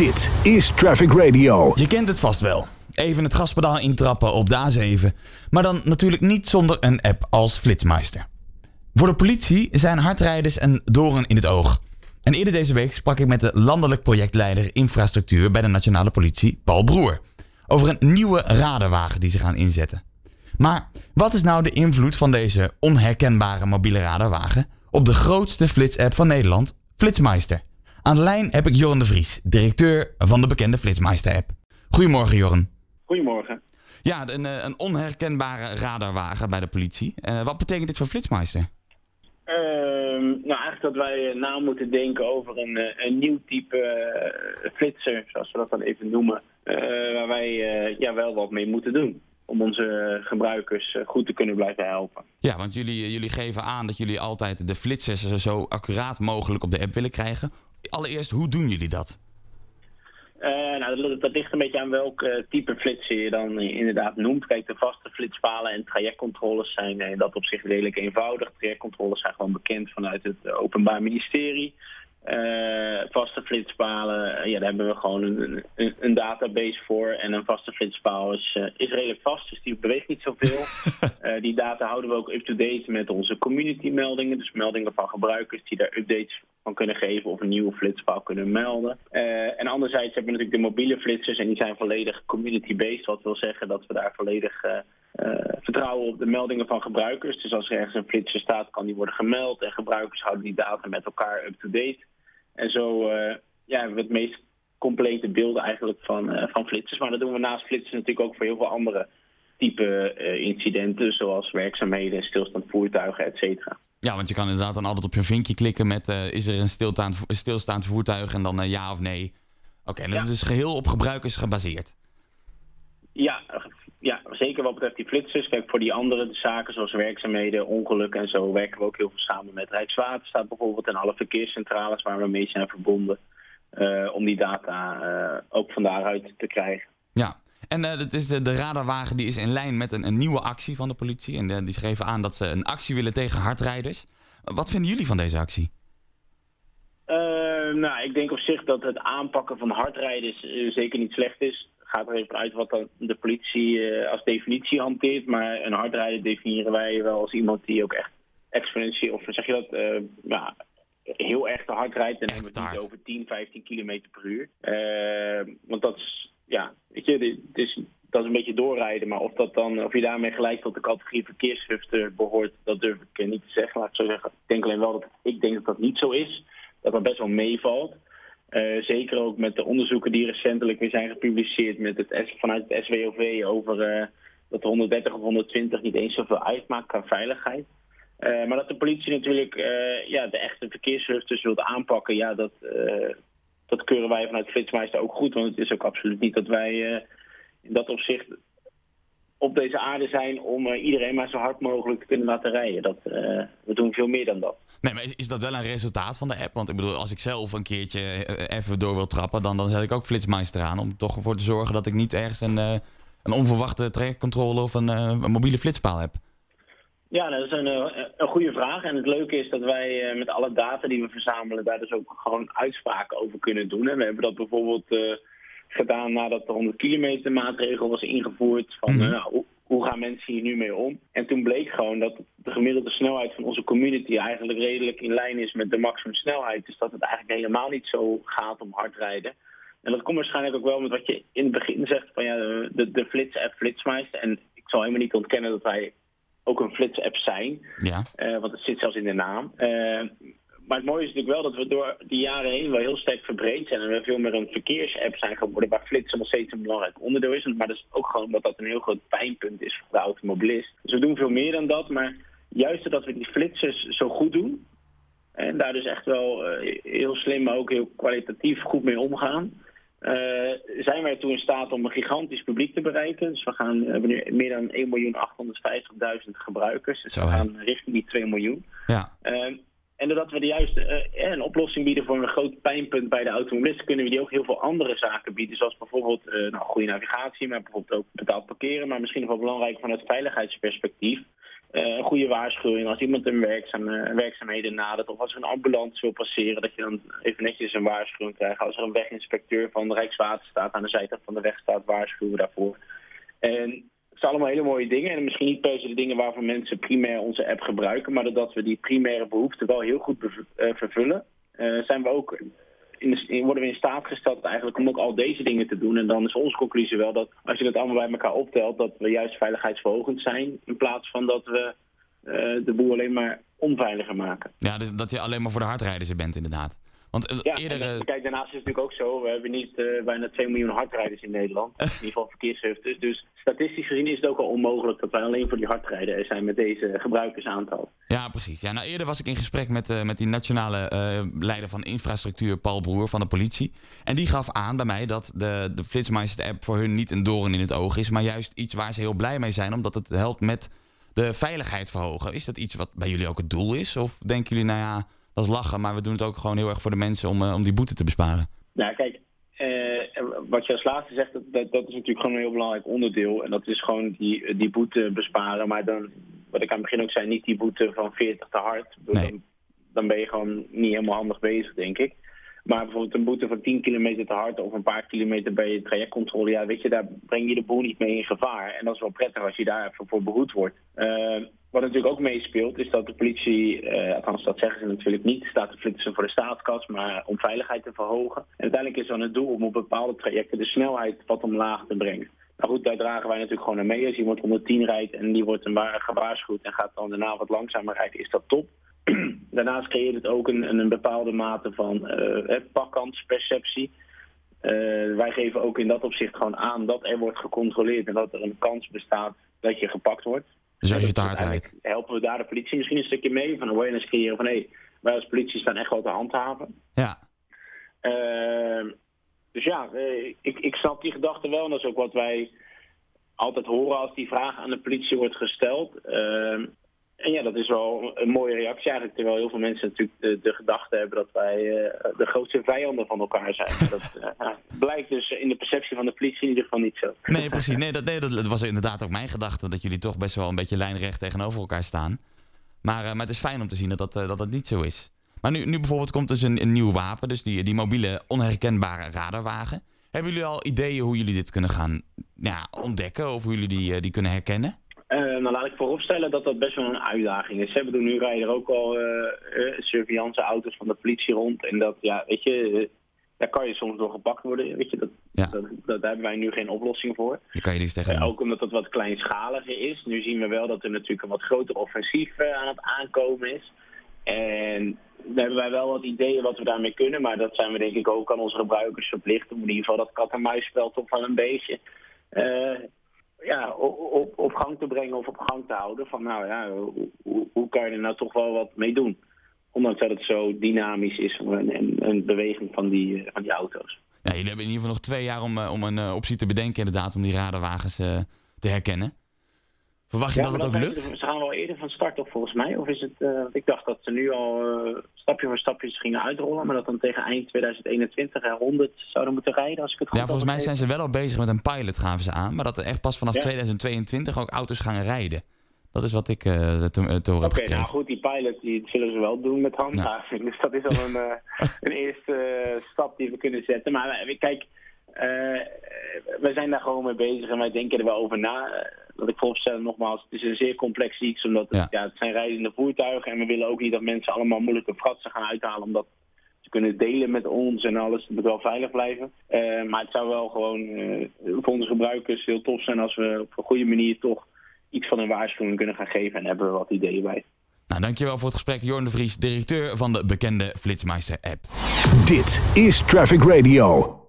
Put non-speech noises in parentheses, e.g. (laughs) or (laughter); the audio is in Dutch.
Dit is Traffic Radio. Je kent het vast wel. Even het gaspedaal intrappen op de A7. Maar dan natuurlijk niet zonder een app als Flitsmeister. Voor de politie zijn hardrijders een doorn in het oog. En eerder deze week sprak ik met de landelijk projectleider infrastructuur bij de Nationale Politie, Paul Broer. Over een nieuwe radarwagen die ze gaan inzetten. Maar wat is nou de invloed van deze onherkenbare mobiele radarwagen op de grootste flitsapp van Nederland, Flitsmeister? Aan de lijn heb ik Joren de Vries, directeur van de bekende Flitsmeister-app. Goedemorgen, Joren. Goedemorgen. Ja, een, eh, een onherkenbare radarwagen bij de politie. Uh, wat betekent dit voor Flitsmeister? Ehm, nou, eigenlijk dat wij na moeten denken over een, eh, een nieuw type flitser, zoals we dat dan even noemen. waar wij ja, wel wat mee moeten doen om onze gebruikers goed te kunnen blijven helpen. Ja, want jullie, jullie geven aan dat jullie altijd de flitsers zo accuraat mogelijk op de app willen krijgen allereerst, hoe doen jullie dat? Uh, nou, dat, ligt een beetje aan welk uh, type flitsen je dan inderdaad noemt. Kijk, de vaste flitspalen en trajectcontroles zijn in dat op zich redelijk eenvoudig. Trajectcontroles zijn gewoon bekend vanuit het Openbaar Ministerie. Uh, vaste flitspalen, ja, daar hebben we gewoon een, een, een, database voor. En een vaste flitspaal is, is redelijk vast, dus die beweegt niet zoveel. (laughs) die data houden we ook up-to-date met onze community meldingen. Dus meldingen van gebruikers die daar updates van kunnen geven of een nieuwe flitspaal kunnen melden. Uh, en anderzijds hebben we natuurlijk de mobiele flitsers en die zijn volledig community-based. Wat wil zeggen dat we daar volledig uh, vertrouwen op de meldingen van gebruikers. Dus als er ergens een flitser staat, kan die worden gemeld. En gebruikers houden die data met elkaar up-to-date. En zo ja, hebben we het meest complete beelden eigenlijk van, van flitsers. Maar dat doen we naast flitsers natuurlijk ook voor heel veel andere type incidenten. Zoals werkzaamheden, stilstand voertuigen, et cetera. Ja, want je kan inderdaad dan altijd op je vinkje klikken met uh, is er een stilstaand, stilstaand voertuig en dan uh, ja of nee. Oké, en dat is geheel op gebruikers gebaseerd. Ja, ja, zeker wat betreft die flitsers. Kijk, voor die andere zaken zoals werkzaamheden, ongelukken en zo werken we ook heel veel samen met Rijkswaterstaat bijvoorbeeld en alle verkeerscentrales waar we mee zijn verbonden. Uh, om die data ook van daaruit te krijgen. Ja, en uh, is de, de, radarwagen die is in lijn met een, een nieuwe actie van de politie. En die schreven aan dat ze een actie willen tegen hardrijders. Wat vinden jullie van deze actie? Nou, ik denk op zich dat het aanpakken van hardrijders zeker niet slecht is. Gaat er even uit wat dan de politie als definitie hanteert. Maar een hardrijder definiëren wij wel als iemand die ook echt exponentieel, of zeg je dat, ja, heel erg te hard rijdt. En dan hebben we het niet over 10, 15 km per uur. want dat is ja, weet je, het is, dat is een beetje doorrijden. Maar of, dat dan, of je daarmee gelijk tot de categorie verkeersschriften behoort, dat durf ik niet te zeggen. Laat ik zo zeggen. Ik denk alleen wel dat ik denk dat dat niet zo is. Dat dat best wel meevalt. Uh, zeker ook met de onderzoeken die recentelijk weer zijn gepubliceerd met het, vanuit het SWOV over uh, dat 130 of 120 niet eens zoveel uitmaakt qua veiligheid. Uh, maar dat de politie natuurlijk ja, de echte verkeersschriften wilt aanpakken, ja, dat, dat keuren wij vanuit Flitsmeister ook goed. Want het is ook absoluut niet dat wij in dat opzicht op deze aarde zijn om uh, iedereen maar zo hard mogelijk te kunnen laten rijden. Dat, uh, we doen veel meer dan dat. Nee, maar is, is, dat wel een resultaat van de app? Want ik bedoel, als ik zelf een keertje even door wil trappen, dan, dan zet ik ook Flitsmeister aan. Om toch ervoor te zorgen dat ik niet ergens een, een onverwachte trajectcontrole of een, een mobiele flitspaal heb. Ja, dat is een, eh, een goede vraag. En het leuke is dat wij eh, met alle data die we verzamelen daar dus ook gewoon uitspraken over kunnen doen. En we hebben dat bijvoorbeeld gedaan nadat de 100 kilometer maatregel was ingevoerd. Van mm nou, hoe gaan mensen hier nu mee om? En toen bleek gewoon dat de gemiddelde snelheid van onze community eigenlijk redelijk in lijn is met de maximumsnelheid. Dus dat het eigenlijk helemaal niet zo gaat om hard rijden. En dat komt waarschijnlijk ook wel met wat je in het begin zegt van ja, de, de flits-app Flitsmeister. En ik zal helemaal niet ontkennen dat wij ook een flits-app zijn. Ja. Uh, want het zit zelfs in de naam. Uh, maar het mooie is natuurlijk wel dat we door die jaren heen wel heel sterk verbreed zijn. En we veel meer een verkeersapp zijn geworden waar flitsen nog steeds een belangrijk onderdeel is. Maar dat is ook gewoon dat dat een heel groot pijnpunt is voor de automobilist. Dus we doen veel meer dan dat. Maar juist dat we die flitsers zo goed doen. En daar dus echt wel uh, heel slim, maar ook heel kwalitatief goed mee omgaan. Uh, zijn wij toen in staat om een gigantisch publiek te bereiken. Dus we, gaan, we hebben nu meer dan 1.850.000 gebruikers. Dus we gaan richting die 2 miljoen. Ja. Uh, en doordat we de juiste uh, een oplossing bieden voor een groot pijnpunt bij de automobilisten, kunnen we die ook heel veel andere zaken bieden. Zoals bijvoorbeeld nou, goede navigatie, maar bijvoorbeeld ook betaald parkeren. Maar misschien nog wel belangrijk vanuit veiligheidsperspectief een goede waarschuwing. Als iemand een werkzaam, werkzaamheden nadert of als er een ambulance wil passeren, dat je dan even netjes een waarschuwing krijgt. Als er een weginspecteur van de Rijkswaterstaat aan de zijkant van de weg staat, waarschuwen we daarvoor. En zijn allemaal hele mooie dingen. En misschien niet per se de dingen waarvoor mensen primair onze app gebruiken, maar doordat we die primaire behoeften wel heel goed vervullen, zijn we ook in, worden we in staat gesteld eigenlijk om ook al deze dingen te doen. En dan is onze conclusie wel dat als je dat allemaal bij elkaar optelt, dat we juist veiligheidsverhogend zijn. In plaats van dat we uh, de boel alleen maar onveiliger maken. Ja, dus dat je alleen maar voor de hardrijders bent inderdaad. Want eh, ja. Eh, kijk, daarnaast is het natuurlijk ook zo, we hebben niet uh, bijna 2 miljoen hardrijders in Nederland. in ieder geval verkeershefters. Dus statistisch gezien is het ook al onmogelijk dat wij alleen voor die hardrijders zijn met deze gebruikersaantal. Ja, precies. Ja, nou, eerder was ik in gesprek met, uh, met die nationale leider van infrastructuur, Paul Broer van de politie. En die gaf aan bij mij dat de, de Flitsmeister-app voor hun niet een doorn in het oog is, maar juist iets waar ze heel blij mee zijn, omdat het helpt met de veiligheid verhogen. Is dat iets wat bij jullie ook het doel is? Of denken jullie, nou ja dat is lachen, maar we doen het ook gewoon heel erg voor de mensen om, eh, om die boete te besparen. Nou, kijk, uh, wat je als laatste zegt, dat, dat, is natuurlijk gewoon een heel belangrijk onderdeel. En dat is gewoon die, die boete besparen. Maar dan, wat ik aan het begin ook zei, niet die boete van 40 te hard. Dan, dan ben je gewoon niet helemaal handig bezig, denk ik. Maar bijvoorbeeld een boete van 10 kilometer te hard of een paar kilometer bij je trajectcontrole, ja, weet je, daar breng je de boel niet mee in gevaar. En dat is wel prettig als je daar even voor behoed wordt. Uh, wat natuurlijk ook meespeelt, is dat de politie, uh, althans dat zeggen ze natuurlijk niet, staat te flitsen voor de staatskas, maar om veiligheid te verhogen. En uiteindelijk is dan het doel om op bepaalde trajecten de snelheid wat omlaag te brengen. Nou goed, daar dragen wij natuurlijk gewoon aan mee. Als iemand 110 rijdt en die wordt een gewaarschuwd en gaat dan daarna wat langzamer rijden, is dat top. (clears throat) Daarnaast creëert het ook een, een bepaalde mate van uh, pakkansperceptie. Uh, wij geven ook in dat opzicht gewoon aan dat er wordt gecontroleerd en dat er een kans bestaat dat je gepakt wordt. Dus als je het? Helpen we daar de politie misschien een stukje mee van awareness creëren van hé, hey, wij als politie staan echt wel te handhaven. Ja. Uh, dus ja, ik, ik snap die gedachte wel en dat is ook wat wij altijd horen als die vraag aan de politie wordt gesteld. Uh, en ja, dat is wel een mooie reactie eigenlijk. Terwijl heel veel mensen natuurlijk de, de gedachte hebben dat wij uh, de grootste vijanden van elkaar zijn. (laughs) dat uh, blijkt dus in de perceptie van de politie in ieder geval niet zo. Nee, precies. Nee, dat, nee, dat was inderdaad ook mijn gedachte. Dat jullie toch best wel een beetje lijnrecht tegenover elkaar staan. Maar, uh, maar het is fijn om te zien dat dat, dat, dat niet zo is. Maar nu, nu bijvoorbeeld komt dus een, een nieuw wapen. Dus die, die mobiele onherkenbare radarwagen. Hebben jullie al ideeën hoe jullie dit kunnen gaan ja, ontdekken? Of hoe jullie die, die kunnen herkennen? Uh, nou laat ik vooropstellen dat dat best wel een uitdaging is. We doen nu rijden er ook al uh, uh, surveillance auto's van de politie rond. En dat, ja, weet je, daar kan je soms door gepakt worden. Weet je, dat, ja. dat, dat, daar hebben wij nu geen oplossing voor. Daar kan je niets tegen Ook omdat dat wat kleinschaliger is. Nu zien we wel dat er natuurlijk een wat groter offensief aan het aankomen is. En daar hebben wij wel wat ideeën wat we daarmee kunnen. Maar dat zijn we denk ik ook aan onze gebruikers verplicht. Om in ieder geval dat kat-en-muisspel toch wel een beetje ja, op, op gang te brengen of op gang te houden. Van nou ja, hoe, hoe kan je er nou toch wel wat mee doen? Ondanks dat het zo dynamisch is en een beweging van die, eh, van die auto's. Ja, jullie hebben in ieder geval nog twee jaar om, eh, om een uh, optie te bedenken inderdaad, om die radarwagens te herkennen. Verwacht je dat het ook lukt? Ze gaan wel eerder van start op volgens mij. Of is het, uh, ik dacht dat ze nu al uh, stapje voor stapje gingen uitrollen. Maar dat dan tegen eind 2021 er 100 zouden moeten rijden. Als ik het goed Ja, volgens mij zijn ze wel al bezig met een pilot gaven ze aan. Maar dat er echt pas vanaf 2022 ook auto's gaan rijden. Dat is wat ik uh, horen okay, heb gekregen. nou goed, die pilot die zullen ze wel doen met handhaving. (laughs) Dus dat is al een, een eerste stap die we kunnen zetten. Maar kijk, we zijn daar gewoon mee bezig en wij denken er wel over na dat ik vooropstel nogmaals, het is een zeer complex iets, omdat het, ja. het zijn reizende voertuigen en we willen ook niet dat mensen allemaal moeilijke fratsen gaan uithalen, omdat ze kunnen delen met ons en alles. Het moet wel veilig blijven. Uh, maar het zou wel gewoon uh, voor onze gebruikers heel tof zijn als we op een goede manier toch iets van een waarschuwing kunnen gaan geven en hebben we wat ideeën bij. Nou, dankjewel voor het gesprek. Jorn de Vries, directeur van de bekende Flitsmeister app. Dit is Traffic Radio.